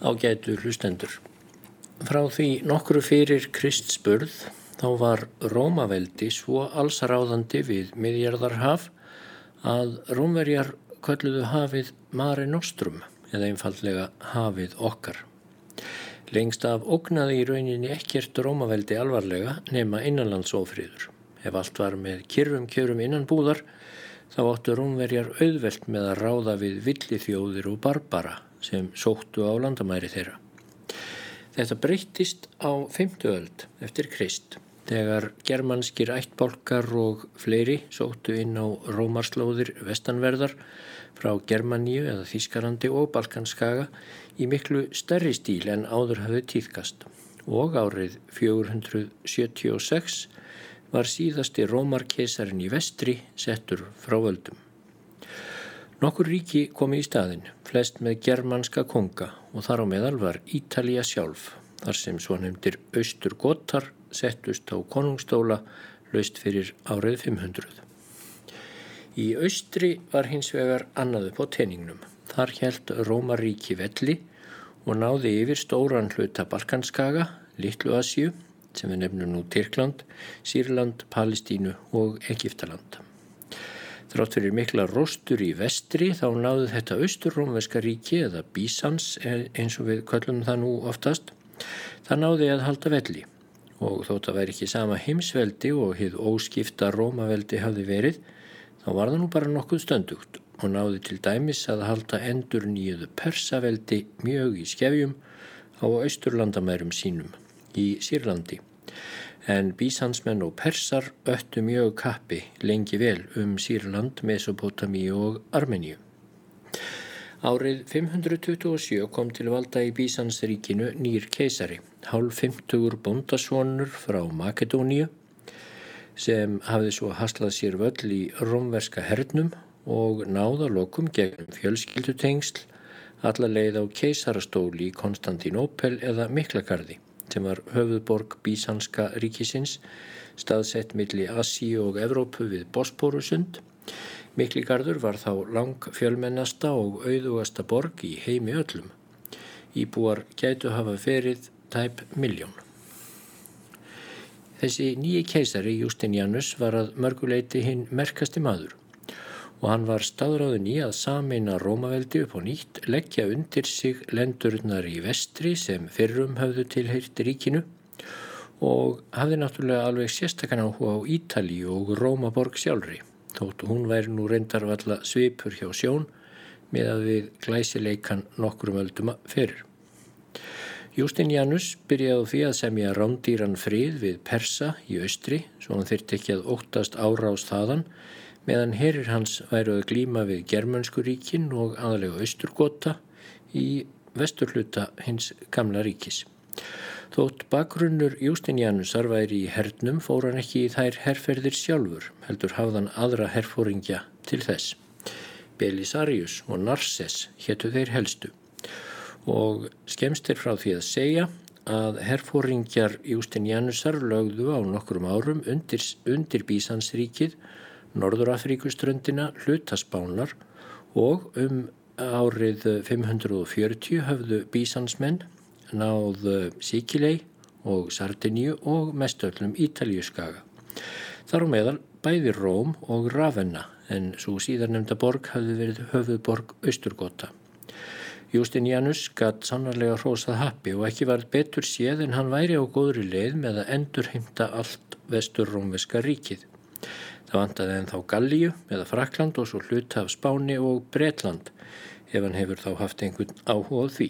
Ágætu hlustendur. Frá því nokkru fyrir Kristspurð þá var Rómaveldi svo allsaráðandi við miðjarðarhaf að Rómverjar kölluðu hafið Mare Nostrum eða einfallega hafið okkar. Lengst af ógnaði í rauninni ekkert Rómaveldi alvarlega nema innanlandsofriður. Ef allt var með kyrfum kjörum innan búðar þá áttu Rómverjar auðvelt með að ráða við villithjóðir og barbara sem sóttu á landamæri þeirra. Þetta breyttist á 50 öld eftir Krist þegar germanskir ættbólkar og fleiri sóttu inn á Rómarslóðir vestanverðar frá Germaníu eða Þískarandi og Balkanskaga í miklu stærri stíl en áður hafði tíðkast og árið 476 var síðasti Rómarkesarin í vestri settur frá völdum. Nokkur ríki komi í staðin, flest með germanska konga og þar á meðal var Ítalija sjálf, þar sem svo nefndir Östur Gottar settust á konungstóla laust fyrir árið 500. Í Östri var hins vegar annaðu på teningnum. Þar held Rómaríki velli og náði yfir stóran hluta Balkanskaga, Littlu Asju, sem við nefnum nú Tyrkland, Sýrland, Palestínu og Egiptaland. Þrátt fyrir mikla róstur í vestri þá náðu þetta austurrómveska ríki eða Bísans eins og við köllum það nú oftast. Það náði að halda velli og þótt að væri ekki sama heimsveldi og hið óskipta rómaveldi hafði verið þá var það nú bara nokkuð stöndugt og náði til dæmis að halda endur nýjuðu persaveldi mjög í skefjum á austurlandamærum sínum í Sýrlandi en bísansmenn og persar öttu mjög kappi lengi vel um Sýrland, Mesopotami og Armeníu. Árið 527 kom til valda í Bísansríkinu nýr keisari, hálf 50 bondasvonur frá Makedóníu sem hafði svo haslað sér völl í romverska hernum og náða lokum gegn fjölskyldutengsl alla leið á keisarastóli í Konstantinópel eða Miklagarði sem var höfuðborg Bísanska ríkisins, staðsett millir Así og Evrópu við Bosporusund. Mikligarður var þá lang fjölmennasta og auðugasta borg í heimi öllum. Íbúar gætu hafa ferið tæp miljón. Þessi nýji keisari Justinianus var að mörguleiti hinn merkasti maður og hann var staðráðin í að sameina Rómaveldi upp á nýtt, leggja undir sig lendurnar í vestri sem fyrrum höfðu tilheyrt ríkinu og hafði náttúrulega alveg sérstakann áhuga á Ítali og Rómaborg sjálfri, þóttu hún væri nú reyndarvalla svipur hjá sjón með að við glæsileikan nokkrum ölduma fyrir. Justinianus byrjaði því að semja rándýran frið við Persa í austri, svo hann þyrtti ekki að óttast árás þaðan, meðan herir hans væru að glíma við Germanskuríkin og aðalega Östurgota í vesturluta hins gamla ríkis. Þótt bakgrunnur Jústinjanusar væri í hernum fór hann ekki í þær herrferðir sjálfur, heldur hafðan aðra herrfóringja til þess. Belisarius og Narses héttu þeir helstu og skemst er frá því að segja að herrfóringjar Jústinjanusar lögðu á nokkrum árum undir, undir Bísansríkið Norðurafríkuströndina hlutaspánar og um árið 540 höfðu bísansmenn náð Sikilei og Sardiníu og mestöllum Ítaljuskaga. Þar á meðal bæði Róm og Ravenna en svo síðarnemda borg hafði verið höfuðborg Östurgota. Justinianus gatt sannarlega hrósað happi og ekki varð betur séð en hann væri á góðri leið með að endur heimta allt vestur rómveska ríkið. Það vantaði en þá Gallíu eða Frakland og svo hluta af Spáni og Bretland ef hann hefur þá haft einhvern áhugað því.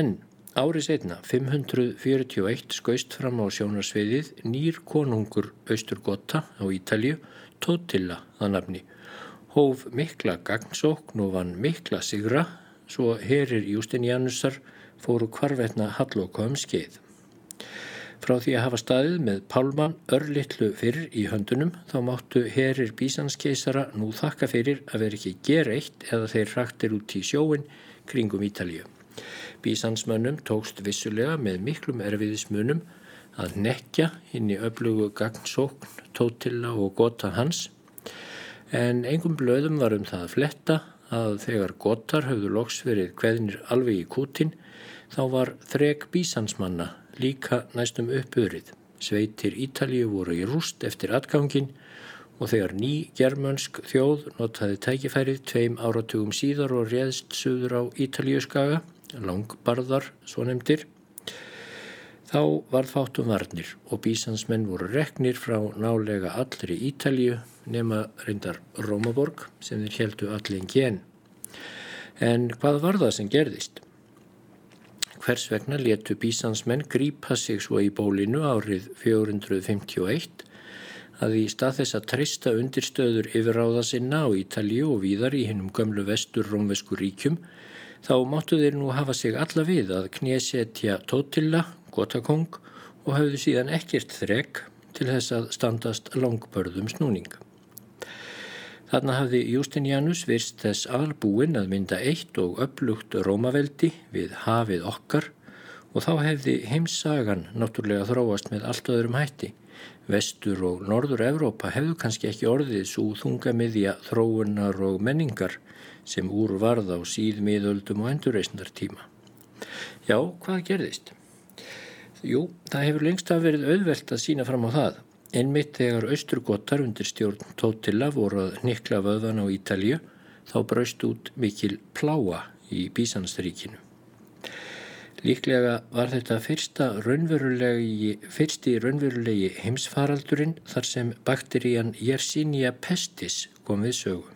En árið setna, 541, skaust fram á sjónarsviðið nýr konungur Östurgota á Ítalju, Totilla að nafni. Hóf mikla gagnsókn og vann mikla sigra, svo herir Justinianusar fóru kvarvetna halloka um skeið. Frá því að hafa staðið með pálman örlittlu fyrr í höndunum þá máttu herir bísanskeisara nú þakka fyrir að vera ekki gera eitt eða þeir hraktir út í sjóin kringum Ítalíu. Bísansmönnum tókst vissulega með miklum erfiðismunum að nekja inn í öflugu gagnsókn, tótilla og gota hans en engum blöðum var um það að fletta að þegar gotar höfðu loks verið hverðinir alveg í kútin þá var þreg bísansmanna líka næstum uppurið. Sveitir Ítalíu voru í rúst eftir atgangin og þegar ný germönsk þjóð notaði tækifærið tveim áratugum síðar og réðst suður á Ítalíu skaga, langbarðar svo nefndir, Þá varð fátum varnir og bísansmenn voru reknir frá nálega allri Ítalju nema reyndar Rómaborg sem þeir heldu allir en gen. En hvað var það sem gerðist? Hvers vegna letu bísansmenn grípa sig svo í bólinu árið 451 að í stað þess að trista undirstöður yfirráða sinna á Ítalju og víðar í hinnum gömlu vestur rómvesku ríkjum þá máttu þeir nú hafa sig alla við að knésetja Tótilla gotakong og hafðu síðan ekkert þrek til þess að standast langbörðum snúning. Þarna hafði Justinianus virst þess albúin að mynda eitt og upplugt Rómaveldi við hafið okkar og þá hefði heimsagan náttúrulega þróast með allt öðrum hætti. Vestur og norður Evrópa hefðu kannski ekki orðið svo þungamiðja þróunar og menningar sem úr varð á síðmiðöldum og endurreysnartíma. Já, hvað gerðist? Jú, það hefur lengst að verið auðvelt að sína fram á það. Einmitt þegar austurgotar undir stjórn Tótila voru að nikla vöðan á Ítalju þá braust út mikil pláa í Bísanstaríkinu. Líklega var þetta raunverulegi, fyrsti raunverulegi heimsfaraldurinn þar sem bakterían Yersinia pestis kom við sögu.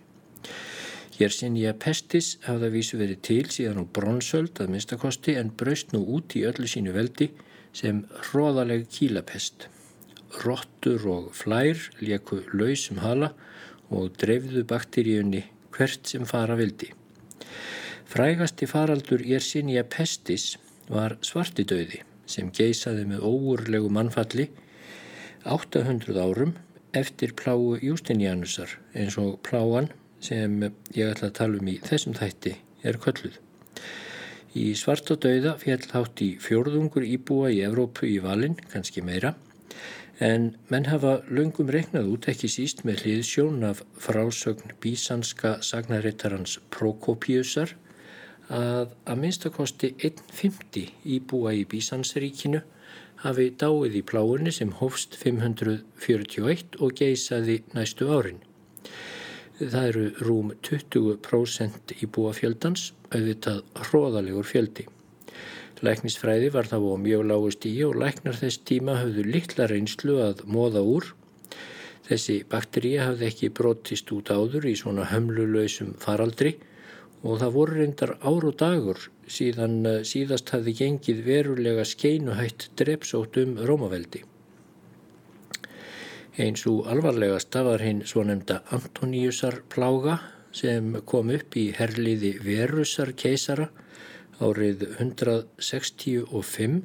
Yersinia pestis hafði að vísu verið til síðan á bronsöld að minnstakosti en braust nú út í öllu sínu veldi sem hróðaleg kílapest. Rottur og flær leku lausum hala og dreifðu bakteríunni hvert sem fara vildi. Frægasti faraldur Yersinia pestis var svartidauði sem geysaði með óurlegu mannfalli 800 árum eftir pláu Justinianusar eins og pláan sem ég ætla að tala um í þessum þætti er kölluð. Í svarta dauða fjall hátt í fjórðungur íbúa í Evrópu í valin, kannski meira, en menn hafa löngum reiknað út ekki síst með hliðsjón af frásögn bísanska sagnarittarans Prokopiusar að að minnstakosti 1.50 íbúa í Bísansríkinu hafi dáið í pláunni sem hófst 541 og geysaði næstu árin. Það eru rúm 20% íbúa fjöldans auðvitað hróðalegur fjöldi. Læknisfræði var það á mjög lágu stíi og læknar þess tíma hafðu litla reynslu að móða úr. Þessi bakteríja hafði ekki brotist út áður í svona hömluleysum faraldri og það voru reyndar ár og dagur síðan eh, síðast hafði gengið verulega skeinuhætt drepsótt um Rómaveldi. Eins og alvarlegasta var hinn svo nefnda Antoníusar plága sem kom upp í herliði Verusar keisara árið 165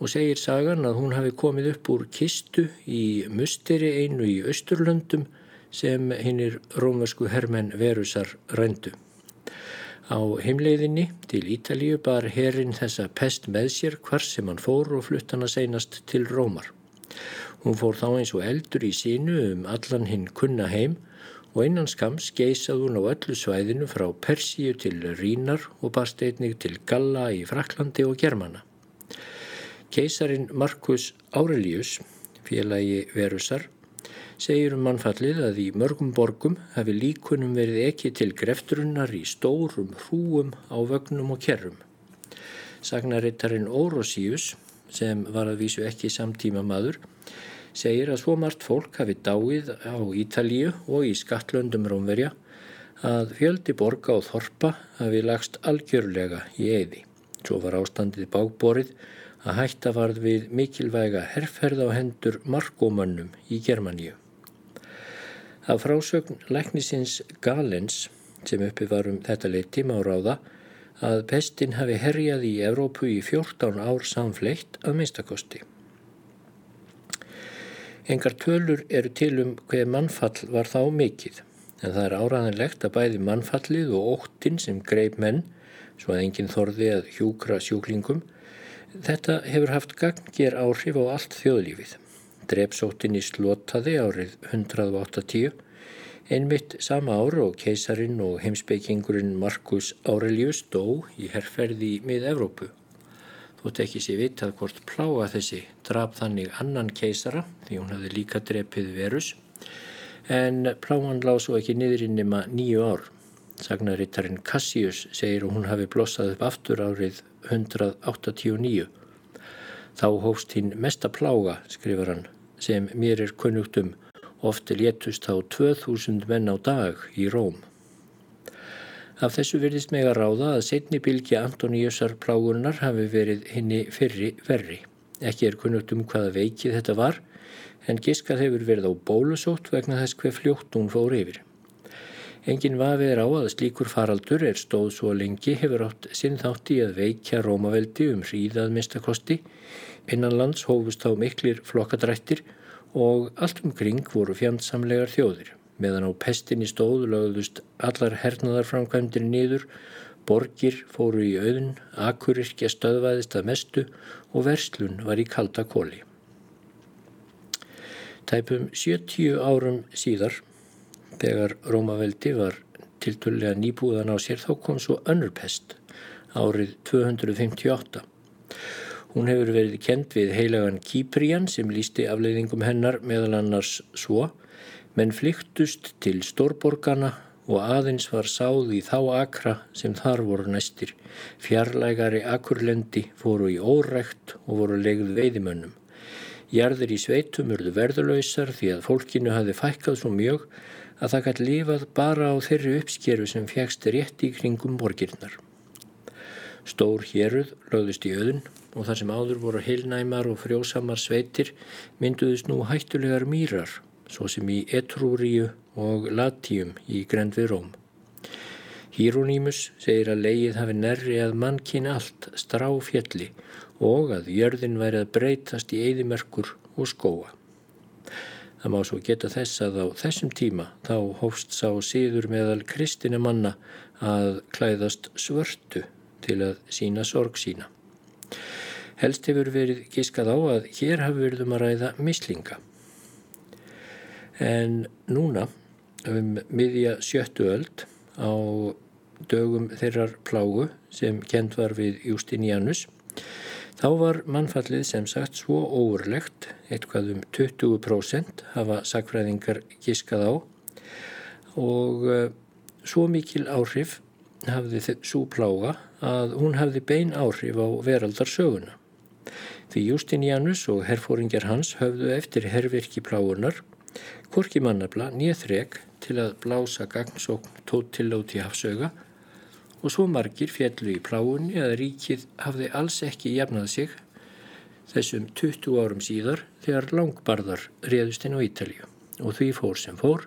og segir sagan að hún hafi komið upp úr kistu í musteri einu í Östurlöndum sem hinnir rómversku hermenn Verusar röndu. Á heimleiðinni til Ítalíu bar herrin þessa pest með sér hvar sem hann fór og flutt hann að seinast til Rómar. Hún fór þá eins og eldur í sínu um allan hinn kunna heim og innan skams geysað hún á öllu svæðinu frá Persíu til Rínar og barst einnig til Galla í Fraklandi og Germana. Keisarin Markus Aurelius, félagi Verusar, segir um mannfallið að í mörgum borgum hafi líkunum verið ekki til grefturunnar í stórum hrúum á vögnum og kerrum. Sagnarittarinn Órósíus, sem var að vísu ekki samtíma maður, segir að svo margt fólk hafi dáið á Ítalíu og í skattlöndum Rómverja að fjöldi borga og þorpa hafi lagst algjörlega í eyði. Svo var ástandið bákborið að hætta varð við mikilvæga herrferð á hendur markómönnum í Germaníu. Af frásögn læknisins Galens sem uppi varum þetta leiti má ráða að pestin hafi herjað í Evrópu í 14 ár samfleitt að minnstakosti. Engar tölur eru til um hver mannfall var þá mikill, en það er áraðanlegt að bæði mannfallið og óttin sem greip menn, svo að enginn þorði að hjúkra sjúklingum, þetta hefur haft gangger áhrif á allt þjóðlífið. Drepsóttin í slotaði árið 180 Einmitt sama ára og keisarin og heimsbeikingurinn Markus Aurelius dó í herrferði mið Evrópu. Þótt ekki sé vitað hvort pláa þessi draf þannig annan keisara því hún hafði líka drepið verus en pláan lág svo ekki niður inn nema nýju ár. Sagnarittarinn Cassius segir að hún hafi blossað upp aftur árið 189. Þá hófst hinn mesta plága, skrifar hann, sem mér er kunnugt um, ofti létust á 2000 menn á dag í Róm. Af þessu virðist meg að ráða að setni bylgja Antoníusar plágunar hafi verið henni fyrri verri. Ekki er kunnugt um hvaða veikið þetta var, en giskað hefur verið á bólusótt vegna þess hver fljótt hún fór yfir. Engin vafið er á að slíkur faraldur er stóð svo lengi hefur átt sinn þátti að veikja Rómaveldi um hríðað minnstakosti, innanlands hófust á miklir flokkadrættir og allt umkring voru fjandsamlegar þjóðir. Meðan á pestinni stóð lögðust allar hernaðarframkvæmdir nýður, borgir fóru í auðun, akurirkja stöðvæðist að mestu og verslun var í kalda kóli. Tæpum 70 árum síðar, þegar Rómaveldi var tilturlega nýbúðan á sér, þá kom svo önnur pest árið 258. Hún hefur verið kent við heilagan Kýprian sem lísti afleiðingum hennar meðal annars svo, menn flyktust til stórborgana og aðeins var sáð í þá akra sem þar voru næstir. Fjarlægari akurlendi fóru í órækt og voru legð veiðimönnum. Jarðir í sveitum urðu verðulöysar því að fólkinu hafi fækkað svo mjög að það gæti lifað bara á þeirri uppskeru sem fjækst rétt í kringum borgirnar. Stór héruð lögðust í öðun og þar sem áður voru heilnæmar og frjósamar sveitir mynduðist nú hættulegar mýrar, svo sem í Etrúríu og Latíum í grend við Róm. Hírónýmus segir að leið hafi nærri að mannkinn allt strá fjalli og að jörðin væri að breytast í eðimerkur og skóa. Það má svo geta þess að á þessum tíma þá hófst sá síður meðal kristina manna að klæðast svörtu til að sína sorg sína. Helst hefur verið gískað á að hér hafi verið um að ræða mislinga. En núna, um miðja sjöttu öld á dögum þeirrar plágu sem kent var við Justinianus, þá var mannfallið sem sagt svo óurlegt, eitthvað um 20% hafa sakfræðingar gískað á og uh, svo mikil áhrif hafði þessu plága að hún hafði bein áhrif á veraldarsöguna. Því Justinianus og herfóringjar hans höfðu eftir herrvirki pláunar, korki mannabla nýðreg til að blása gagnsókn tóttilóti hafsauga og svo margir fjallu í pláunni að ríkið hafði alls ekki jafnað sig þessum 20 árum síðar þegar langbarðar réðust inn á Ítalju og því fór sem fór,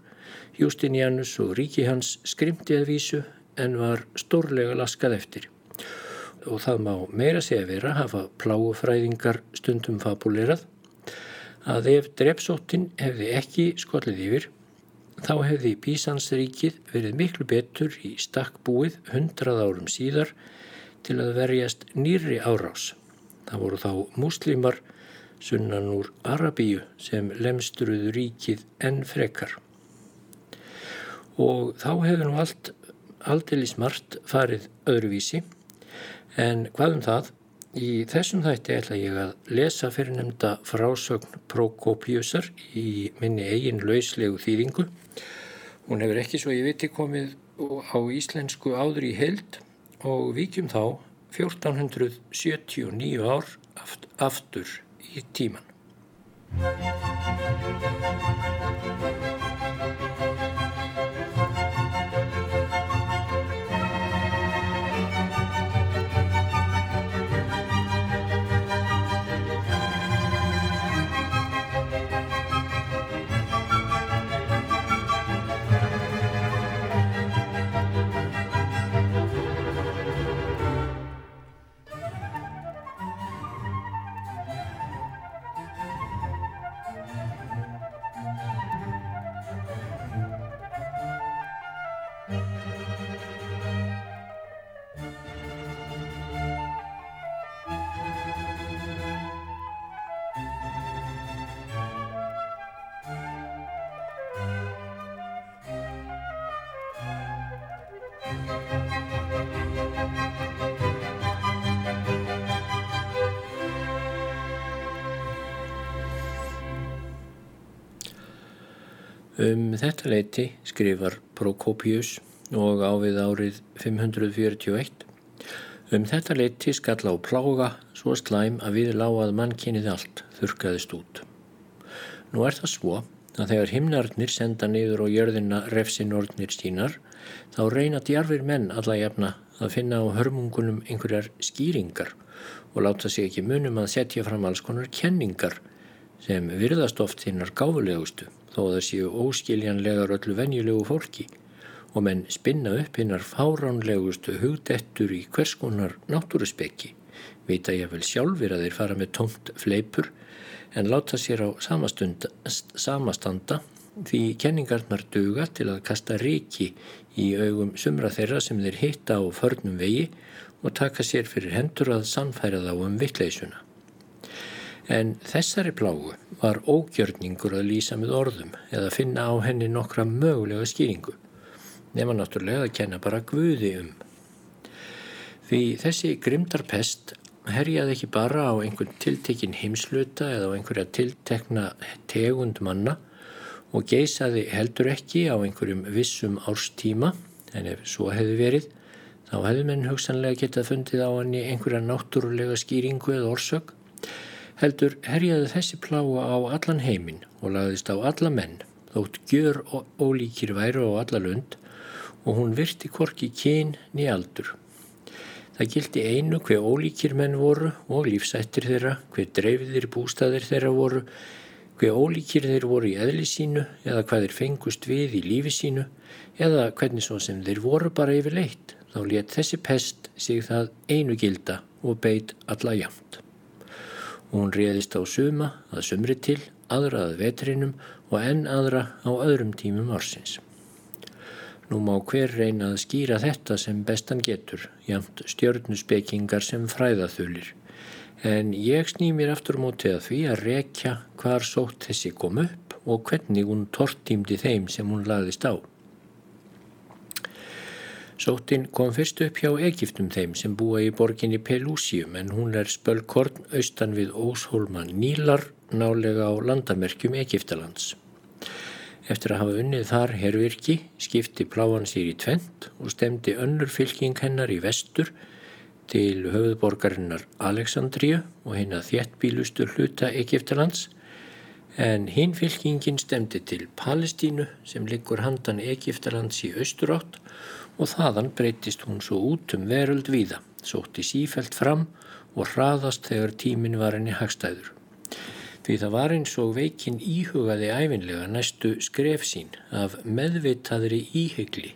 Justinianus og ríki hans skrimti að vísu en var stórlega laskað eftir. Og það má meira segja vera hafa pláufræðingar stundum fabulerað að ef drepsóttin hefði ekki skollið yfir þá hefði Bísansríkið verið miklu betur í stakkbúið hundrað árum síðar til að verjast nýri árás. Það voru þá muslimar sunnan úr Arabíu sem lemstruðu ríkið enn frekar. Og þá hefur nú allt aldrei smart farið öðruvísi En hvað um það? Í þessum þætti ætla ég að lesa fyrir nefnda frásögn Prokopiusar í minni eigin lauslegu þýðingu. Hún hefur ekki svo ég viti komið á íslensku áður í held og vikjum þá 1479 ár aftur í tíman. Um þetta leiti skrifar Prokopius og ávið árið 541 Um þetta leiti skall á plága svo slæm að við lágað mannkynið allt þurkaðist út. Nú er það svo að þegar himnarnir senda niður og jörðina refsinordnir sínar þá reyna djarfir menn alla jafna að finna á hörmungunum einhverjar skýringar og láta sig ekki munum að setja fram alls konar kenningar sem virðast oft þinnar gáfulegustu þó að það séu óskiljanlegar öllu venjulegu fólki og menn spinna upp hinnar fáránlegustu hugdettur í hvers konar náttúruspekki, vita ég vel sjálfur að þeir fara með tómt fleipur en láta sér á samastanda því kenningarnar duga til að kasta ríki í augum sumra þeirra sem þeir hitta á förnum vegi og taka sér fyrir hendur að sannfæra þá um vittleysuna. En þessari plágu var ógjörningur að lýsa með orðum eða finna á henni nokkra mögulega skýringu nema náttúrulega að kenna bara Guði um. Því þessi grimdarpest herjaði ekki bara á einhvern tiltekin heimsluta eða á einhverja tiltekna tegund manna og geysaði heldur ekki á einhverjum vissum árstíma en ef svo hefði verið þá hefði menn hugsanlega getað fundið á hann í einhverja náttúrulega skýringu eða orsök heldur herjaði þessi pláa á allan heiminn og lagðist á alla menn þótt gjör ólíkir væru á alla lund og hún virti korki kyn ný aldur. Það gildi einu hver ólíkir menn voru og lífsættir þeirra, hver dreifðir bústaðir þeirra voru, hver ólíkir þeir voru í eðli sínu eða hvað þeir fengust við í lífi sínu eða hvernig svo sem þeir voru bara yfir leitt. Þá let þessi pest sig það einu gilda og beit alla jamt. Hún réðist á suma að sumri til, aðra að vetrinum og enn aðra á öðrum tímum orsins. Nú má hver reyna að skýra þetta sem bestan getur, jamt stjörnuspekingar sem fræðaþulir. En ég sný mér aftur mótið að því að rekja hvar sótt þessi kom upp og hvernig hún tortýmdi þeim sem hún laðist á. Sóttin kom fyrst upp hjá Egiptum þeim sem búa í borginni Pelúsium en hún er spölkorn austan við Óshólman Nílar nálega á landamerkjum Egiptalands. Eftir að hafa unnið þar herrvirki skipti pláan sér í tvent og stemdi önnur fylking hennar í vestur til höfuðborgarinnar Aleksandríu og hinn að þjettbílustu hluta Egiptalands en hinn fylkingin stemdi til Palestínu sem liggur handan Egiptalands í austurátt og þaðan breytist hún svo út um veröld víða, sótti sífælt fram og hraðast þegar tímin var henni hagstæður. Því það var eins og veikin íhugaði æfinlega næstu skref sín af meðvitaðri íhegli.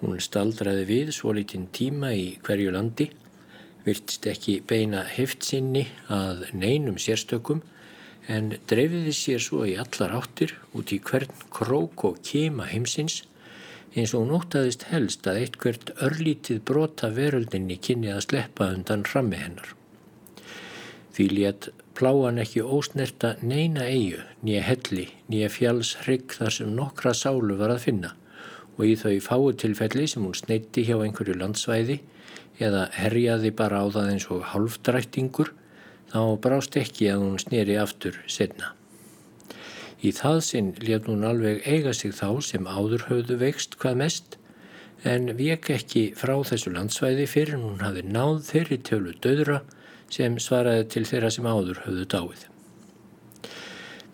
Hún staldraði við svo litinn tíma í hverju landi, virtist ekki beina heftsinni að neinum sérstökum en dreifiði sér svo í allar áttir út í hvern krók og kema heimsins eins og nóttaðist helst að eitthvert örlítið brota veröldinni kynni að sleppa undan frammi hennar. Því létt pláan ekki ósnerta neina eigu, nýja helli, nýja fjallsrygg þar sem nokkra sálu var að finna og í þau fáutilfelli sem hún sneitti hjá einhverju landsvæði eða herjaði bara á það eins og halvdrættingur þá brást ekki að hún sneri aftur setna. Í það sinn létt hún alveg eiga sig þá sem áður höfðu vext hvað mest en vek ekki frá þessu landsvæði fyrir hún hafi náð þeirri tjólu döðra sem svaraði til þeirra sem áður höfðu dáið.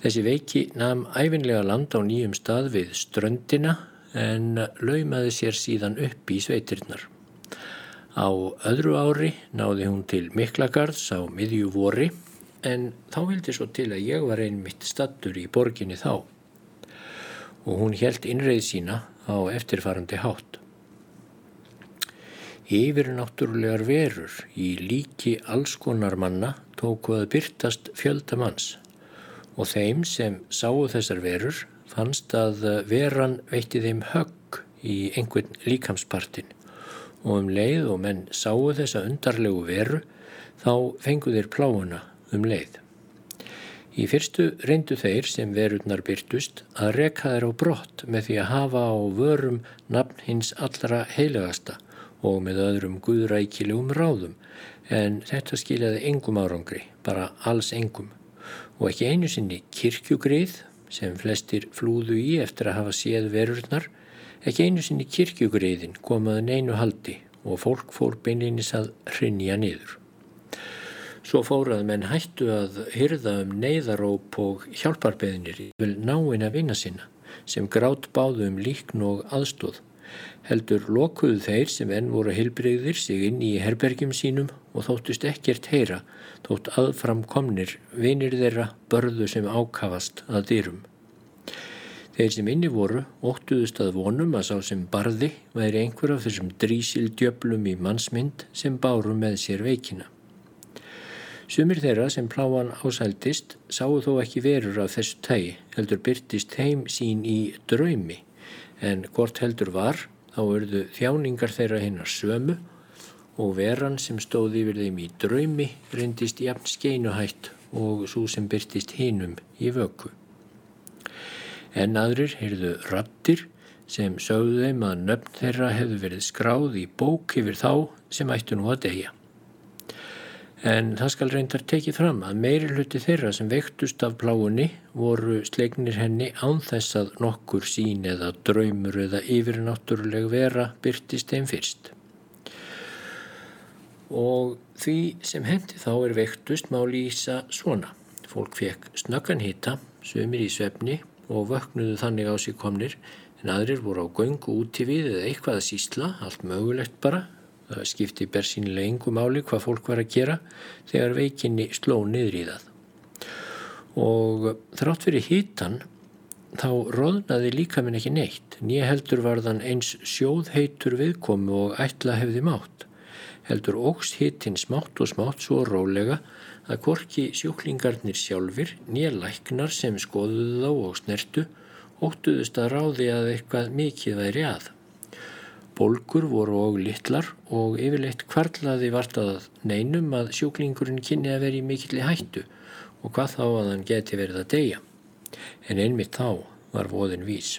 Þessi veiki namn æfinlega land á nýjum stað við ströndina en laumaði sér síðan upp í sveitirnar. Á öðru ári náði hún til Miklagarðs á miðju vori en þá vildi svo til að ég var einmitt stattur í borginni þá. Og hún helt innreið sína á eftirfarandi hátt. Yfirnáttúrulegar verur í líki allskonar manna tóku að byrtast fjöldamanns og þeim sem sáu þessar verur fannst að veran veitti þeim högg í einhvern líkamspartin og um leið og menn sáu þessa undarlegu veru þá fengu þeir pláuna um leið. Í fyrstu reyndu þeir sem verurnar byrtust að reka þeir á brott með því að hafa á vörum nafn hins allra heilegasta og með öðrum guðrækilegum ráðum en þetta skiljaði engum árangri, bara alls engum og ekki einu sinni kirkjugrið sem flestir flúðu í eftir að hafa séð verurnar, ekki einu sinni kirkjugriðin komaðan einu haldi og fólk fór beinlinis að hrinja niður. Svo fórað menn hættu að hyrða um neyðaróp og hjálparbeðinir í vel náinn að vinna sinna sem grátt báðu um líkn og aðstóð. Heldur lokuðu þeir sem enn voru hilbreyðir sig inn í herbergjum sínum og þóttust ekkert heyra þótt aðframkomnir vinir þeirra börðu sem ákavast að dýrum. Þeir sem inni voru óttuðust að vonum að sá sem barði væri einhver af þessum drísildjöflum í mannsmynd sem báru með sér veikina. Sumir þeirra sem pláan ásældist sáu þó ekki verur af þessu tægi, heldur byrtist heim sín í draumi, en hvort heldur var þá urðu þjáningar þeirra hinnar sömu og veran sem stóði yfir þeim í draumi reyndist jafn skeinuhætt og svo sem byrtist hinum í vöku en aðrir heyrðu rattir sem sögðu þeim að nöfn þeirra hefðu verið skráð í bók yfir þá sem ættu nú að deyja. En það skal reyndar tekið fram að meiri hluti þeirra sem vektust af pláunni voru slegnir henni án þess að nokkur sín eða draumur eða yfirnáttúruleg vera byrtist þeim fyrst. Og því sem hendi þá er vektust má lýsa svona. Fólk fekk snöggan hita, sömur í svefni og vöknuðu þannig á sig komnir en aðrir voru á göngu úti við eða eitthvað að sísla, allt mögulegt bara. Það skipti bersýnilega yngu máli hvað fólk var að gera þegar veikinni sló niður í það. Og þrátt fyrir hítan þá róðnaði líka minn ekki neitt. Nýja heldur var þann eins sjóðheitur viðkomu og ætla hefði mátt. Heldur ógst hitin smátt og smátt svo rólega að korki sjúklingarnir sjálfur, nýja læknar sem skoðuðu þá og snertu, óttuðust að ráði að eitthvað mikið væri að. Bolgur voru og littlar og yfirleitt kvarlaði vart að neinum að sjúklingurinn kynni að veri mikill í hættu og hvað þá að hann geti verið að deyja. En einmitt þá var voðin vís.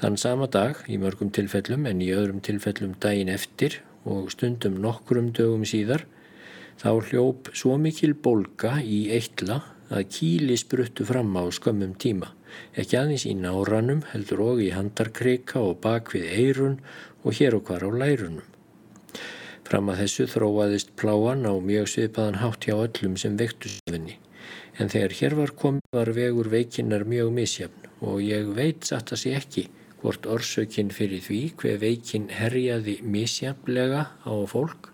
Þann sama dag, í mörgum tilfellum en í öðrum tilfellum daginn eftir og stundum nokkrum dögum síðar, Þá hljóp svo mikil bolga í eitla að kíli spruttu fram á skömmum tíma, ekki aðeins í náranum heldur og í handarkreika og bak við eirun og hér og hvar á lærunum. Fram að þessu þróaðist pláan á mjög svipaðan hátt hjá öllum sem vektu söfinni, en þegar hér var komið var vegur veikinnar mjög misjafn og ég veit satt að sé ekki hvort orsökinn fyrir því hver veikin herjaði misjafnlega á fólk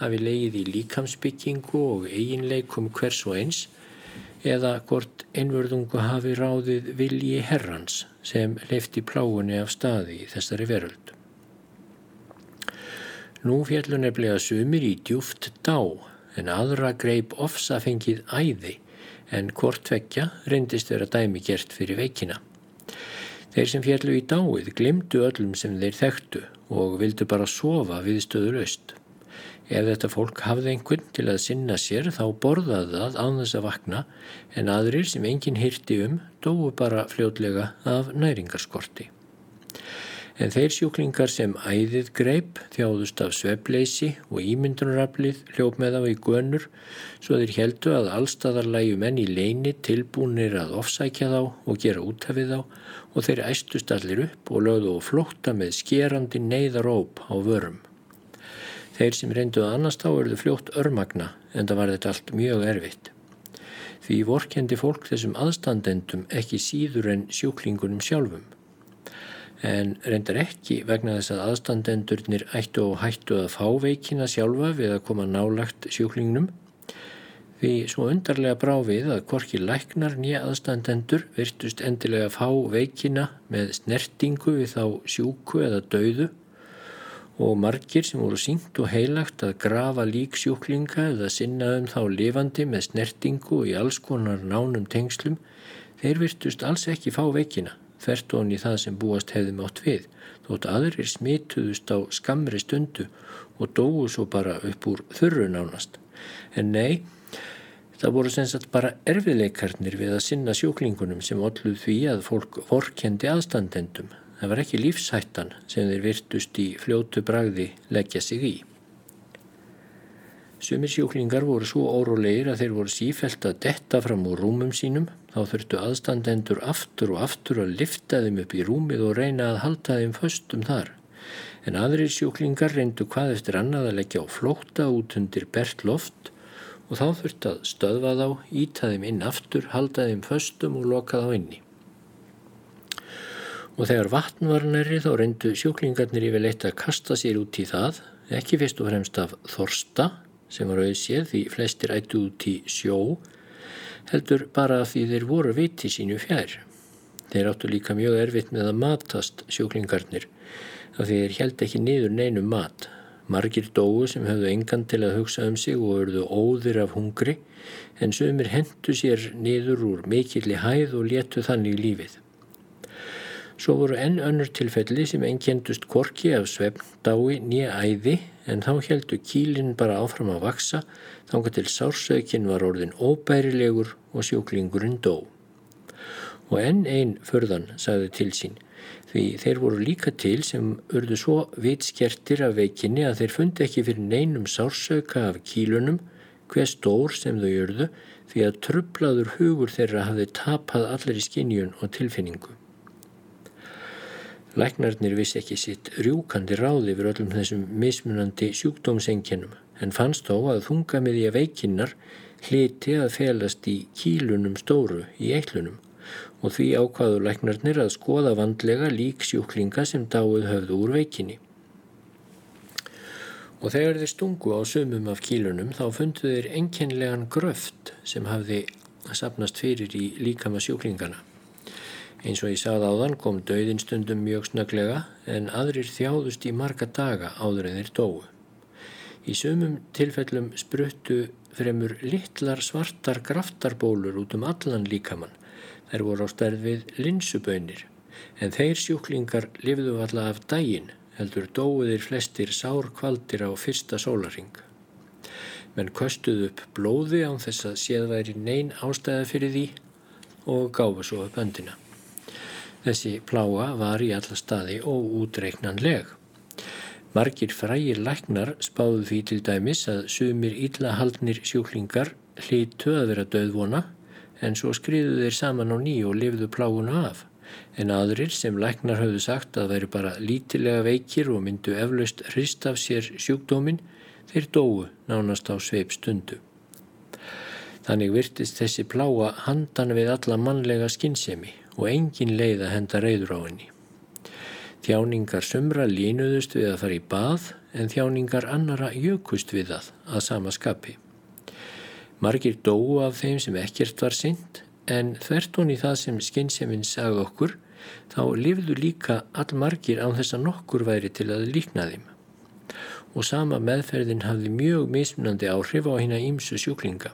hafi leið í líkamsbyggingu og eiginleikum hvers og eins eða hvort einverðungu hafi ráðið vilji herrans sem leifti pláunni af staði í þessari veröld. Nú fjallu nefnilega sumir í djúft dá en aðra greip ofsa fengið æði en hvort vekja reyndist vera dæmi gert fyrir veikina. Þeir sem fjallu í dáið glimtu öllum sem þeir þekktu og vildu bara sofa við stöður öst. Ef þetta fólk hafði einhvern til að sinna sér þá borðaði það án þess að vakna en aðrir sem enginn hýrti um dói bara fljótlega af næringarskorti. En þeir sjúklingar sem æðið greip þjáðust af svepleysi og ímyndunaraflið hljóp með þá í gönur svo þeir heldu að allstaðarlægu menn í leini tilbúinir að ofsækja þá og gera útafið þá og þeir æstust allir upp og lögðu og flótta með skerandi neyðaróp á vörum. Þeir sem reynduð annars þá eruðu fljótt örmagna en það var þetta allt mjög erfitt. Því vorkendi fólk þessum aðstandendum ekki síður en sjúklingunum sjálfum. En reyndar ekki vegna þess að aðstandendurnir ættu og hættu að fá veikina sjálfa við að koma nálagt sjúklingnum. Því svo undarlega brá við að korki læknar nýja aðstandendur virtust endilega fá veikina með snertingu við þá sjúku eða dauðu og margir sem voru syngt og heilagt að grafa líksjúklinga eða sinna um þá lifandi með snertingu og í alls konar nánum tengslum, þeir virtust alls ekki fá veikina, þvert onni það sem búast hefði mátt við, þótt aðrir smituðust á skamri stundu og dóu svo bara upp úr þurru nánast. En nei, það voru sem sagt bara erfiðleikarnir við að sinna sjúklingunum sem olluð því að fólk vorkendi aðstandendum, Það var ekki lífshættan sem þeir virtust í fljótu bragði leggja sig í. Sumir sjúklingar voru svo órólegir að þeir voru sífælt að detta fram úr rúmum sínum þá þurftu aðstandendur aftur og aftur að lifta þeim upp í rúmið og reyna að halda þeim föstum þar. En aðrir sjúklingar reyndu hvað eftir annað að leggja á flókta út undir bert loft og þá þurftu að stöðva þá, íta þeim inn aftur, halda þeim föstum og loka þá inni. Og þegar vatn var nærri þá reyndu sjúklingarnir yfirleitt að kasta sér út í það, ekki fyrst og fremst af þorsta sem var auðséð því flestir ættu út í sjó, heldur bara því þeir voru viti sínu fjær. Þeir áttu líka mjög erfitt með að matast sjúklingarnir af því þeir held ekki niður neinum mat. Margir dóu sem höfðu engan til að hugsa um sig og örðu óðir af hungri en sömur hendu sér niður úr mikilli hæð og letu þannig lífið. Svo voru enn önnur tilfelli sem ennkendust korki af svefndái nýja æði en þá heldu kílinn bara áfram að vaksa þángar til sársökin var orðin óbærilegur og sjúklingurinn dó. Og enn einn förðan sagði til sín því þeir voru líka til sem urðu svo vitskertir af veikinni að þeir fundi ekki fyrir neinum sársauka af kílunum hver stór sem þau urðu því að trublaður hugur þeirra hafði tapað allir í skinjun og tilfinningu. Læknarnir vissi ekki sitt rjúkandi ráði fyrir öllum þessum mismunandi sjúkdómsengjunum en fannst þó að þunga með því að veikinnar hliti að felast í kílunum stóru í eittlunum og því ákvaðu læknarnir að skoða vandlega lík sjúklinga sem dáið höfðu úr veikinni. Og þegar þeir stungu á sumum af kílunum þá fundu þeir enkenlegan gröft sem hafði sapnast fyrir í líkama sjúklingana. Eins og ég sagði áðan kom döðinstundum mjög snöglega en aðrir þjáðust í marga daga áður en þeir dóu. Í sumum tilfellum spruttu fremur litlar svartar graftarbólur út um allan líkamann Þær voru á stærð við linsubönir en þeir sjúklingar lifðu alla af dægin heldur dóiðir flestir sár kvaldir á fyrsta sólaring. Menn köstuðu upp blóði án þess að séð væri neyn ástæða fyrir því og gáfu svo upp öndina. Þessi pláa var í alla staði og útreiknanleg. Margir frægir læknar spáðu því til dæmis að sumir íllahaldnir sjúklingar hlýtu að vera döðvona en svo skriðu þeir saman á ný og lifðu pláguna af. En aðrir sem læknar hafðu sagt að væri bara lítilega veikir og myndu eflaust hrist af sér sjúkdómin, þeir dóu nánast á sveip stundu. Þannig virtist þessi pláa handan við alla mannlega skinnsemi og engin leið að henda reyður á henni. Þjáningar sumra línuðust við að fara í bað en þjáningar annara jökust við það að sama skapi. Margir dóu af þeim sem ekkert var synd en þvert honi það sem skynnseminn sagði okkur þá lifðu líka all margir án þess að nokkur væri til að líkna þeim. Og sama meðferðin hafði mjög mismunandi áhrif á hérna ímsu sjúklinga.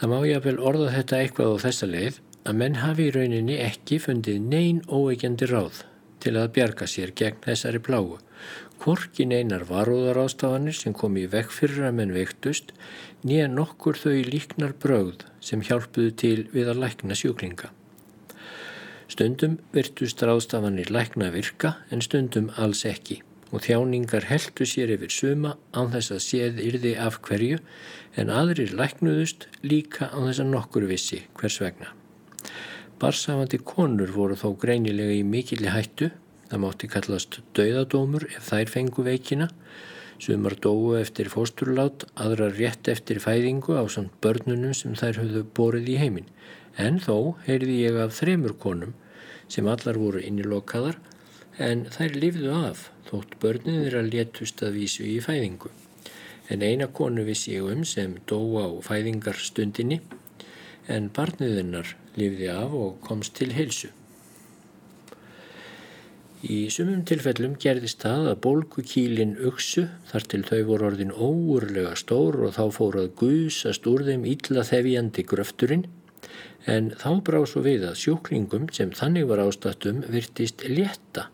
Það má ég að vel orða þetta eitthvað á þessa leið að menn hafi í rauninni ekki fundið neyn óeikjandi ráð til að bjarga sér gegn þessari plágu Hvorkin einar varúðarástafanir sem kom í vekk fyrir að menn vektust nýja nokkur þau líknar brögð sem hjálpuðu til við að lækna sjúklinga. Stundum virtust rástafanir lækna virka en stundum alls ekki og þjáningar heldu sér yfir suma án þess að séð yrði af hverju en aðrir læknuðust líka án þess að nokkur vissi hvers vegna. Barsafandi konur voru þó greinilega í mikilli hættu Það mátti kallast dauðadómur ef þær fengu veikina, sumar dóu eftir fósturlát, aðra rétt eftir fæðingu á samt börnunum sem þær höfðu borið í heiminn. En þó heyrði ég af þremur konum sem allar voru innilokaðar en þær lifðu af þótt börnin þeirra létust að vísu í fæðingu. En eina konu vissi ég um sem dó á fæðingarstundinni en barniðinnar lifði af og komst til heilsu. Í sumum tilfellum gerðist það að bólgukílin uksu þar til þau voru orðin óurlega stór og þá fóru að gusast úr þeim illa þefjandi gröfturinn en þá brá svo við að sjúklingum sem þannig var ástatum virtist létta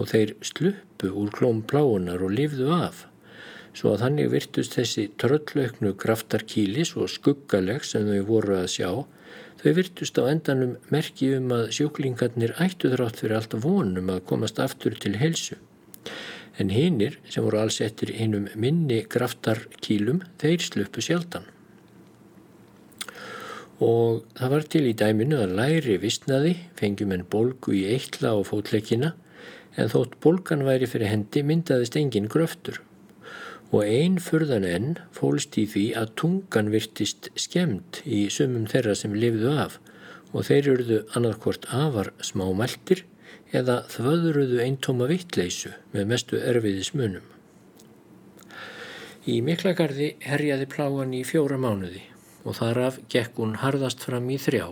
og þeir sluppu úr klóm pláunar og lifðu af svo að þannig virtust þessi tröllauknu graftarkíli svo skuggaleg sem þau voru að sjá Þau virtust á endanum merki um að sjúklingarnir ættu þrátt fyrir allt vonum að komast aftur til helsu. En hinnir, sem voru alls eftir hinnum minni graftarkílum, þeir sluppu sjaldan. og það var til í dæminu að læri vissnaði, fengjum en bolgu í eitla og fótleikina en þótt bolgan væri fyrir hendi myndaðist engin gröftur og einn furðan enn fólst í því að tungan virtist skemmt í sumum þeirra sem lifðu af og þeir eruðu annarkvort afar smámæltir eða þvöðruðu eintóma vittleysu með mestu erfiðismunum. Í Miklagarði herjaði plágan í fjóra mánuði og þaraf gekk hún harðast fram í þrjá.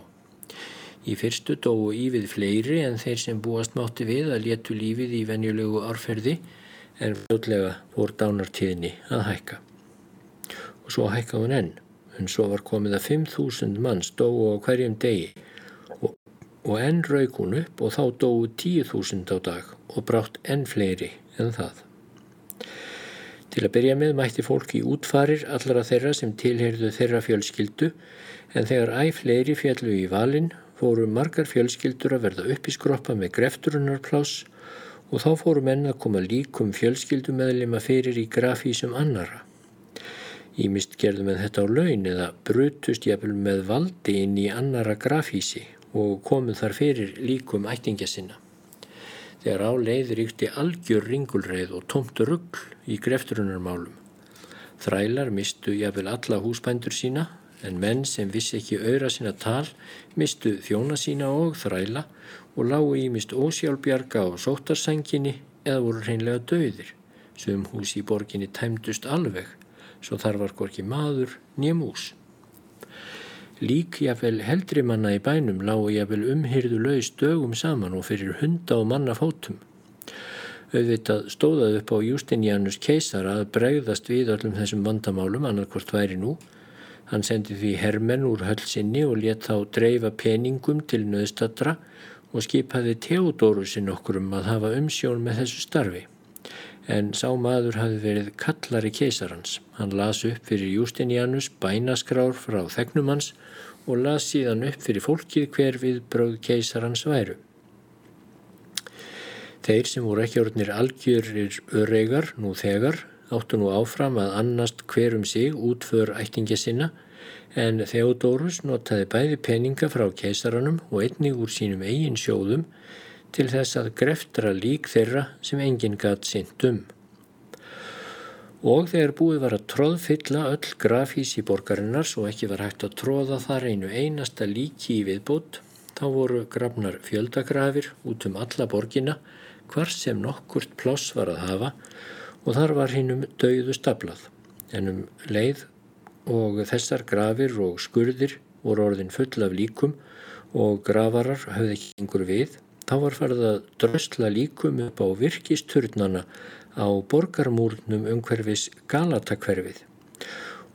Í fyrstu dóu ívið fleiri en þeir sem búast mátti við að léttu lífið í venjulegu árferði en fljótlega fór dánartíðinni að hækka. Og svo hækka hún enn, en svo var komið að 5.000 manns dóu á hverjum degi og, og enn raug hún upp og þá dóu 10.000 á dag og brátt enn fleiri en það. Til að byrja með mætti fólki útfarir allara þeirra sem tilheyrðu þeirra fjölskyldu en þegar æg fleiri fjallu í valin fóru margar fjölskyldur að verða upp í skroppa með grefturunarplás og þá fóru menn að koma líkum fjölskyldumeðlima fyrir í grafísum annara. Ímist gerðu með þetta á laun eða brutust jafnvel með valdi inn í annara grafísi og komu þar fyrir líkum ættingja sinna þegar á leið ríkti algjör ringulreið og tómt ruggl í grefturunarmálum. Þrælar mistu jafnvel alla húsbændur sína en menn sem vissi ekki auðra sína tal mistu þjóna sína og þræla og lágu í mist ósjálfbjarga á sótarsænginni eða voru hreinlega döðir sem hús í borginni tæmdust alveg svo þar var gorki maður nýjum hús. Lík jáfnvel heldri manna í bænum lágu jáfnvel umhyrðu laus dögum saman og fyrir hunda og manna fótum. Auðvitað stóðað upp á Justinianus keisar að bregðast við öllum þessum vandamálum annarkvort væri nú. Hann sendi því hermenn úr hölsinni og let þá dreifa peningum til nöðstadra og skipaði Theodorusin okkur um að hafa umsjón með þessu starfi. En sá maður hafi verið kallari keisarans. Hann las upp fyrir Justinianus bænaskrár frá þegnumans og las síðan upp fyrir fólkið hver við bröð keisarans væru. Þeir sem voru ekki orðnir algjörir öreigar nú þegar áttu nú áfram að annast hverum sig útför ættingja sinna en Theodorus notaði bæði peninga frá keisaranum og einnig úr sínum eigin sjóðum til þess að greftra lík þeirra sem enginn gatt sint um. Og þegar búið var að tróðfylla öll grafís í borgarinnar svo ekki var hægt að tróða þar einu einasta líki í viðbútt, þá voru grafnar fjöldagrafir út um alla borgina hvar sem nokkurt ploss var að hafa og þar var hinnum dauðu staplað. En um leið og þessar grafir og skurðir voru orðin full af líkum og grafarar höfði ekki yngur við, þá var farið að drösla líkum upp á virkisturnana á borgarmúrnum umhverfis Galatakverfið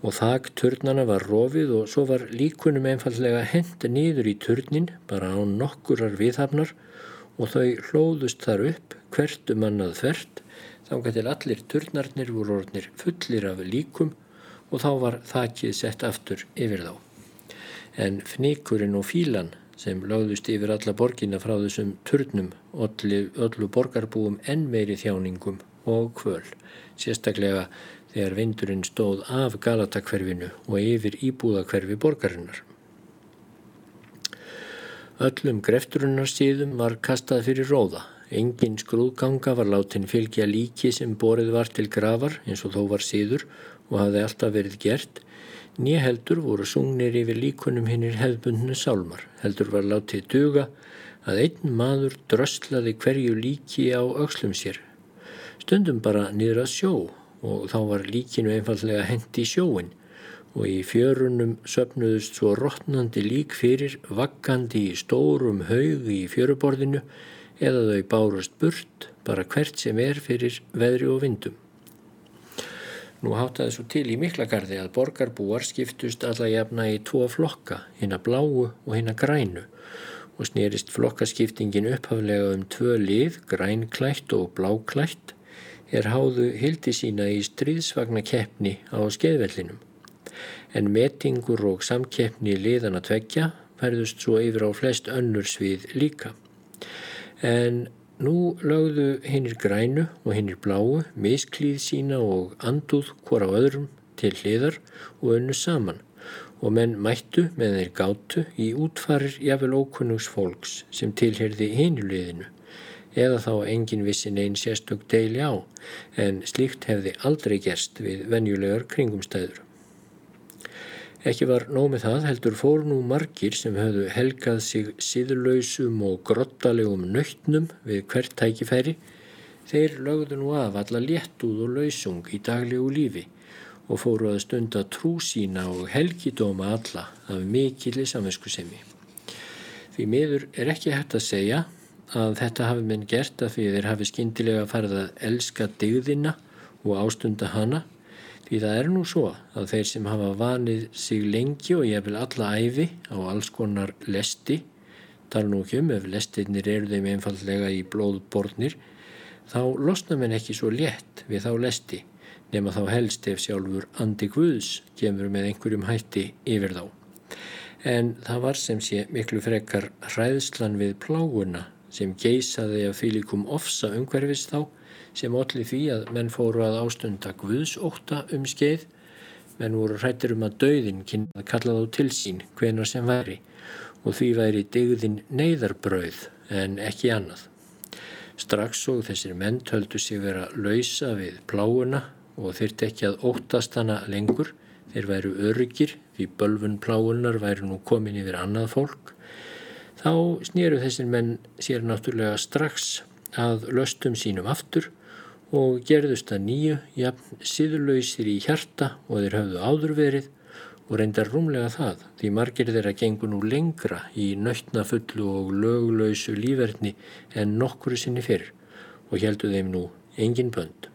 og þak turnana var rofið og svo var líkunum einfallega hend nýður í turnin bara á nokkurar viðhafnar og þau hlóðust þar upp hvert um annað þvert þángar til allir turnarnir voru orðnir fullir af líkum og þá var þakkið sett aftur yfir þá. En fnikurinn og fílan sem lögðust yfir alla borgina frá þessum turnum öllu borgarbúum enn meiri þjáningum og kvöl, sérstaklega þegar vindurinn stóð af Galatakverfinu og yfir íbúðakverfi borgarinnar. Öllum grefturunarstíðum var kastað fyrir róða. Engin skrúðganga var látin fylgja líki sem borið var til gravar eins og þó var síður og hafði alltaf verið gert. Nýheldur voru sungnir yfir líkunum hinnir hefðbundnu sálmar. Heldur var látið duga að einn maður dröstlaði hverju líki á aukslum sér stundum bara niður að sjó og þá var líkinu einfallega hendi í sjóin og í fjörunum söpnuðust svo rótnandi lík fyrir vakkandi í stórum haug í fjöruborðinu eða þau bárust burt bara hvert sem er fyrir veðri og vindum. Nú hátaði svo til í miklagarði að borgarbúar skiptust alla jafna í tvo flokka, hinn að bláu og hinn að grænu og snerist flokkaskiptingin upphaflega um tvö lið, grænklætt og bláklætt er háðu hildi sína í stríðsvagna keppni á skeiðvellinum. En metingur og samkeppni liðan að tvekja færðust svo yfir á flest önnur svið líka. En nú lögðu hinnir grænu og hinnir bláu misklíð sína og anduð hvora á öðrum til hliðar og önnu saman og menn mættu með þeir gátu í útfarir jafnvel ókunnugs fólks sem tilherði hinuliðinu eða þá engin vissin einn sérstök deili á en slíkt hefði aldrei gerst við venjulegar kringumstæður. Ekki var nómið það heldur fór nú margir sem höfðu helgað sig síðurlausum og grottalegum nöytnum við hvert tækifæri. Þeir lögðu nú af alla léttúð og lausung í daglegu lífi og fóru að stunda trú sína og helgidóma alla af mikilli samvinskusemi. Því miður er ekki hægt að segja að þetta hafi minn gert að því þeir hafi skindilega farið að elska digðina og ástunda hana Því það er nú svo að þeir sem hafa vanið sig lengi og ég vil alla æfi á alls konar lesti, tala nú ekki um ef lestinnir eru þeim einfallega í blóðbornir, þá losna menn ekki svo létt við þá lesti nema þá helst ef sjálfur Andi Guðs kemur með einhverjum hætti yfir þá. En það var sem sé miklu frekar hræðslan við pláguna sem geysaði að fylgum ofsa umhverfist þá sem allir því að menn fóru að ástunda Guðsóta um skeið, menn voru hrættir um að dauðin kynna að kalla þá til sín hvenar sem væri og því væri digðin neyðarbrauð en ekki annað. Strax og þessir menn töldu sig vera lausa við pláuna og þyrti ekki að óttast hana lengur, þeir væru öryggir því bölfun pláunar væru nú komin yfir annað fólk, þá snýru þessir menn sér náttúrulega strax að löstum sínum aftur og gerðust að nýju jafn síðurlausir í hjarta og þeir höfðu áður verið og reyndar rúmlega það því margir þeirra gengur nú lengra í nöytnafullu og löglausu líferni en nokkuru sinni fyrir og heldu þeim nú engin bönd.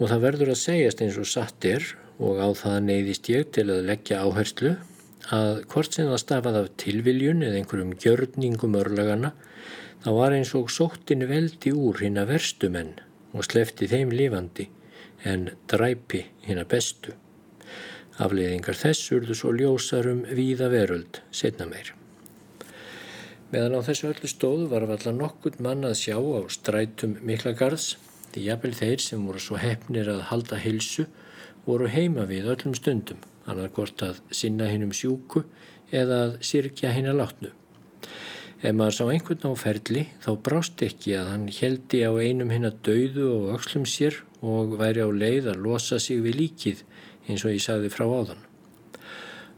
Og það verður að segjast eins og satt er og á það neyðist ég til að leggja áherslu að hvort sem það stafað af tilviljun eða einhverjum gjörningum örlagana þá var eins og sóttin veldi úr hinn að verstu menn og slefti þeim lifandi en dræpi hinn að bestu. Afleiðingar þess urðu svo ljósar um víða veröld setna meir. Meðan á þessu öllu stóðu var allar nokkund mann að sjá á strætum miklagarðs því jafnvel þeir sem voru svo hefnir að halda hilsu voru heima við öllum stundum, annað hvort að sinna hinn um sjúku eða að sirkja hinn að látnu. Ef maður sá einhvern á ferli þá brást ekki að hann heldi á einum hinn að dauðu og öxlum sér og væri á leið að losa sig við líkið eins og ég sagði frá áðan.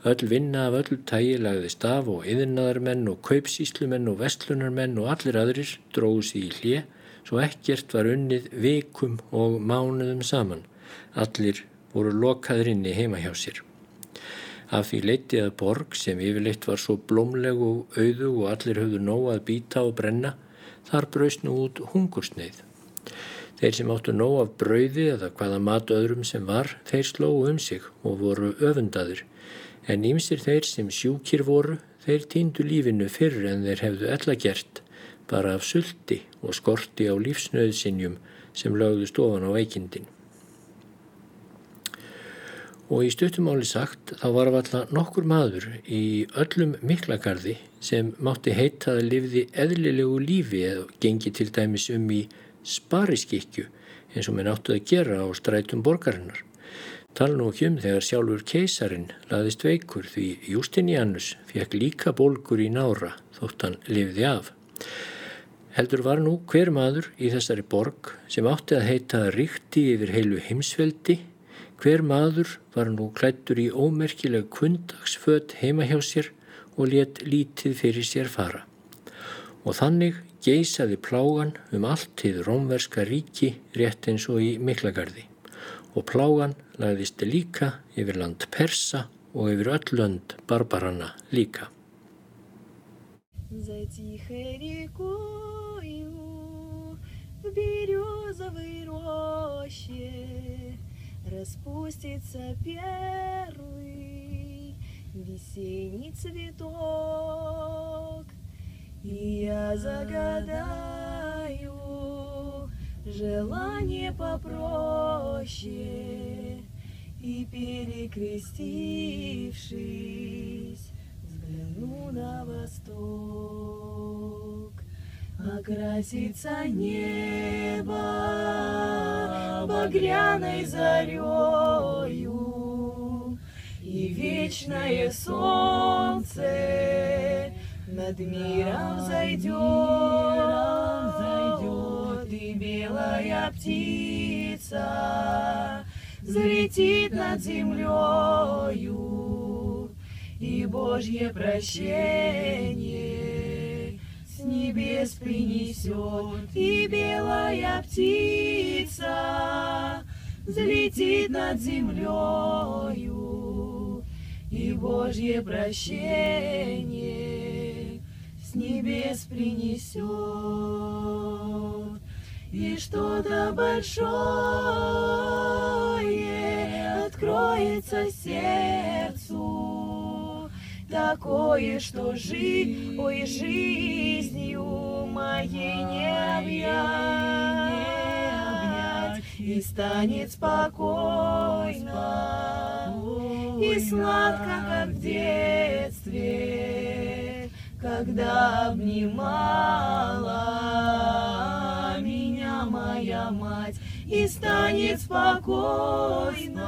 Öll vinna af öll tægi lagðist af og yðinnaðarmenn og kaupsíslumenn og vestlunarmenn og allir aðrir dróðs í hlje svo ekkert var unnið vikum og mánuðum saman. Allir voru lokaður inni heima hjá sér. Af því leiti að borg sem yfirleitt var svo blómleg og auðu og allir höfðu nóg að býta og brenna, þar braust nú út hungursneið. Þeir sem áttu nóg af brauði eða hvaða mat öðrum sem var, þeir slóðu um sig og voru öfundaður. En ímsir þeir sem sjúkir voru, þeir týndu lífinu fyrr en þeir hefðu ella gert, bara af sulti og skorti á lífsnöðsinjum sem lögðust ofan á veikindin. Og í stuttumáli sagt þá var alltaf nokkur maður í öllum miklagarði sem mátti heita að lifði eðlilegu lífi eða gengi til dæmis um í spariskikju eins og minn áttu að gera á strætum borgarinnar. Tala nú ekki um þegar sjálfur keisarin laðist veikur því Justinianus fekk líka bólgur í nára þótt hann lifði af. Heldur var nú hver maður í þessari borg sem átti að heita ríkti yfir heilu heimsveldi Hver maður var nú klættur í ómerkileg kundagsföt heima hjá sér og let lítið fyrir sér fara. Og þannig geysaði plágan um allt til rómverska ríki rétt eins og í Miklagarði. Og plágan lagðist líka yfir land Persa og yfir öll lönd Barbarana líka. За тихой рекою в березовой роще распустится первый весенний цветок, и я загадаю желание попроще, и перекрестившись, взгляну на восток. Окрасится небо багряной зарею, и вечное солнце над миром зайдет, и белая птица взлетит над землею, и Божье прощение небес принесет, и белая птица взлетит над землею, и Божье прощение с небес принесет, и что-то большое откроется сердцу, такое, что жить, ой, жизнью моей не объять, и станет спокойно, и сладко, как в детстве, когда обнимала меня моя мать, и станет спокойно,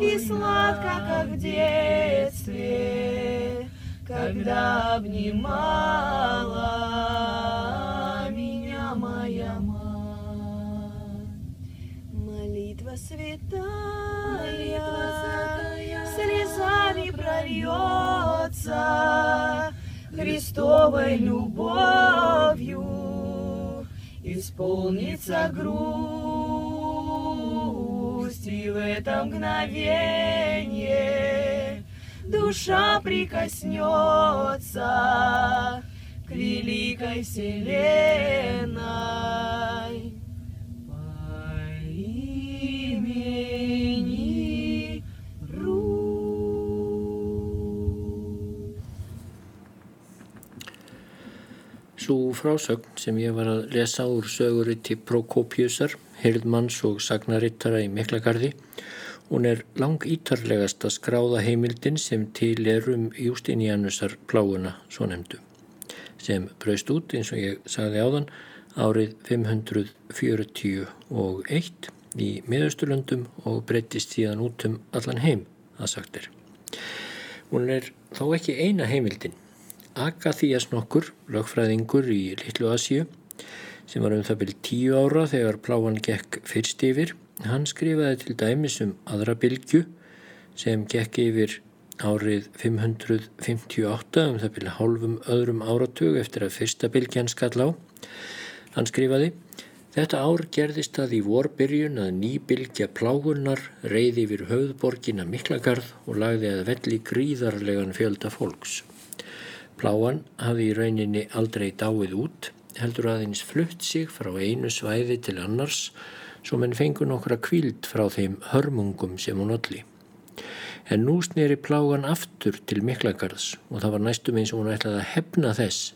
и сладко, как в детстве, когда обнимала меня моя мать. Молитва святая, слезами прольется, Христовой любовью. Исполнится грусть, и в это мгновение душа прикоснется к великой вселенной по имени Русь. Svo frásögn sem ég var að lesa úr söguriti Prokopjusar, hirðmanns og sagnarittara í Miklagarði, hún er lang ítarlegasta skráða heimildin sem til er um Justinianusar pláuna, svo nefndu, sem braust út, eins og ég sagði áðan, árið 541 í miðausturlöndum og breyttist síðan út um allan heim, að sagt er. Hún er þó ekki eina heimildin. Agathías nokkur, lögfræðingur í Littlu Asíu, sem var um það byrjum tíu ára þegar pláan gekk fyrst yfir, hann skrifaði til dæmis um aðra bylgju sem gekk yfir árið 558 um það byrjum hálfum öðrum áratug eftir að fyrsta bylgjan skall á. Hann skrifaði Þetta ár gerðist það í vorbyrjun að ný bylgja plágunar reyði yfir höfðborgina Miklagarð og lagði að velli gríðarlegan fjölda fólks. Pláan hafði í rauninni aldrei dáið út, heldur aðeins flutt sig frá einu svæði til annars, svo menn fengur nokkra kvíld frá þeim hörmungum sem hún olli. En nú sneri plágan aftur til Miklagarðs og það var næstum eins og hún ætlaði að hefna þess,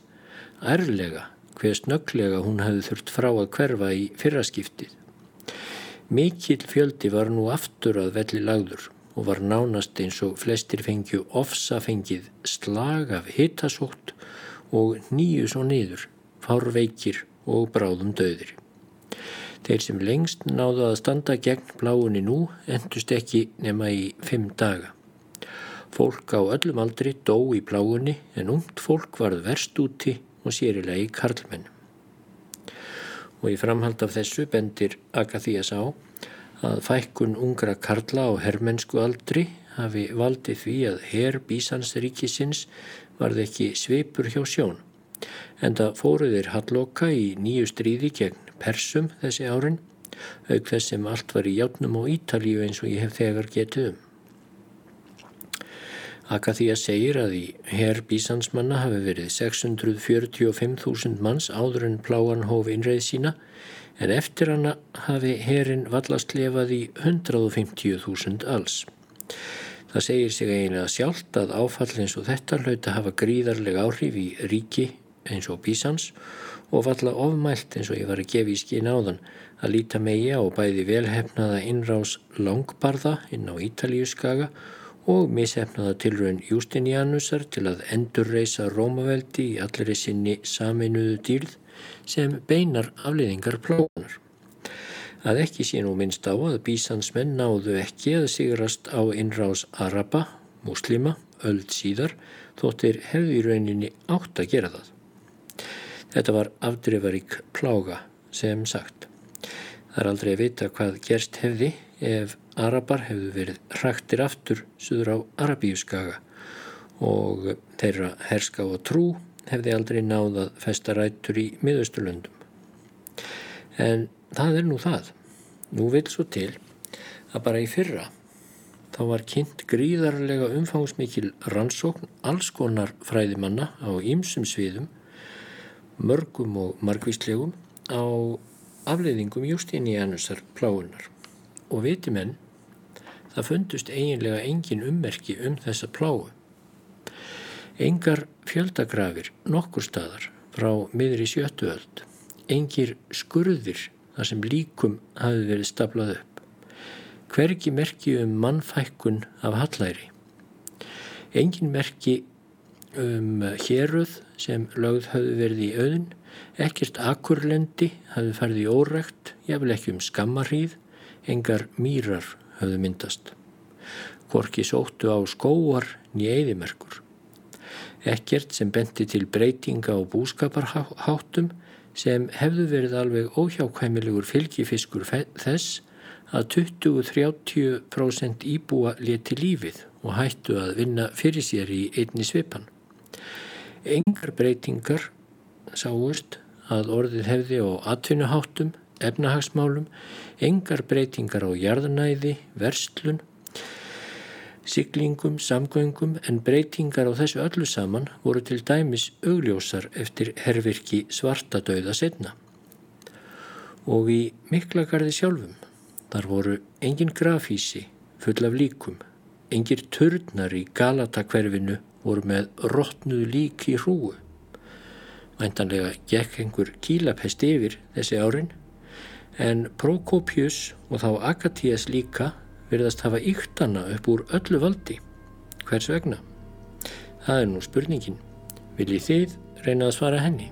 ærlega, hver snögglega hún hafði þurft frá að hverfa í fyrraskiptið. Mikill fjöldi var nú aftur að velli lagður og var nánast eins og flestir fengju ofsa fengið slag af hitasótt og nýju svo niður, fárveikir og bráðum döðir. Þeir sem lengst náðu að standa gegn pláunni nú endust ekki nema í fimm daga. Fólk á öllum aldri dó í pláunni en umt fólk varð verst úti og sérilega í karlmenn. Og í framhald af þessu bendir Agathías á að fækkun ungra karla á herrmennsku aldri hafi valdið því að herr Bísansríkisins varð ekki sveipur hjá sjón. En það fóruðir halloka í nýju stríði gegn persum þessi árin, auk þess sem allt var í játnum á Ítalíu eins og ég hef þegar getið um. Akathía segir að í herr Bísansmanna hafi verið 645.000 manns áður en pláan hóf innreið sína en eftir hana hafi herin vallast lefað í 150.000 alls. Það segir sig eiginlega sjálft að áfall eins og þetta hlauta hafa gríðarlega áhrif í ríki eins og Bísans og valla ofmælt eins og ég var að gefa í skín áðan að líta megi á bæði velhefnaða innrás langbarða inn á Ítalíuskaga og mishefnaða tilraun Justinianusar til að endurreisa Rómaveldi í allri sinni saminuðu dýrð sem beinar afleiðingar plóðunar. Að ekki sé nú minnst á að bísansmenn náðu ekki að sigrast á innrás Araba, muslima, öld síðar, þóttir hefði í rauninni átt að gera það. Þetta var afdrifarík plága sem sagt. Það er aldrei að vita hvað gerst hefði ef Arabar hefðu verið hraktir aftur suður á Arabíuskaga og þeirra herska og trú hefði aldrei náðað festa rættur í miðausturlöndum. En það er nú það. Nú vil svo til að bara í fyrra þá var kynnt gríðarlega umfangsmikil rannsókn alls konar fræðimanna á ýmsum sviðum, mörgum og margvíslegum á afleiðingum Justinianusar pláunar. Og viti menn, það fundust eiginlega engin ummerki um þessa pláu. Engar fjöldagrafir nokkur staðar frá miðri sjöttuöld, engir skurðir þar sem líkum hafi verið staplað upp. Hvergi merki um mannfækkun af hallæri. Engin merki um héruð sem lögð hafi verið í auðun, ekkert akurlendi hafi farið í órækt, jáfnvel ekki um skammarhýð, engar mýrar hafi myndast. Korki sóttu á skóar nýjeiðimerkur. Ekkert sem benti til breytinga á búskaparháttum sem hefðu verið alveg óhjákvæmilegur fylgifiskur þess að 20-30% íbúa leti lífið og hættu að vinna fyrir sér í einni svipan. Engar breytingar sáust að orðið hefði á atvinnuháttum, efnahagsmálum, engar breytingar á jarðanæði, verslun, siglingum, samgöngum en breytingar á þessu öllu saman voru til dæmis augljósar eftir hervirki svartadauða setna. Og í miklagarði sjálfum þar voru engin grafísi full af líkum, engir törnar í Galatakverfinu voru með rótnuð lík í hrúu. Væntanlega gekk einhver kílapest yfir þessi árin en Prokopius og þá Akatías líka verðast hafa yktana upp úr öllu valdi. Hvers vegna? Það er nú spurningin. Viljið þið reyna að svara henni?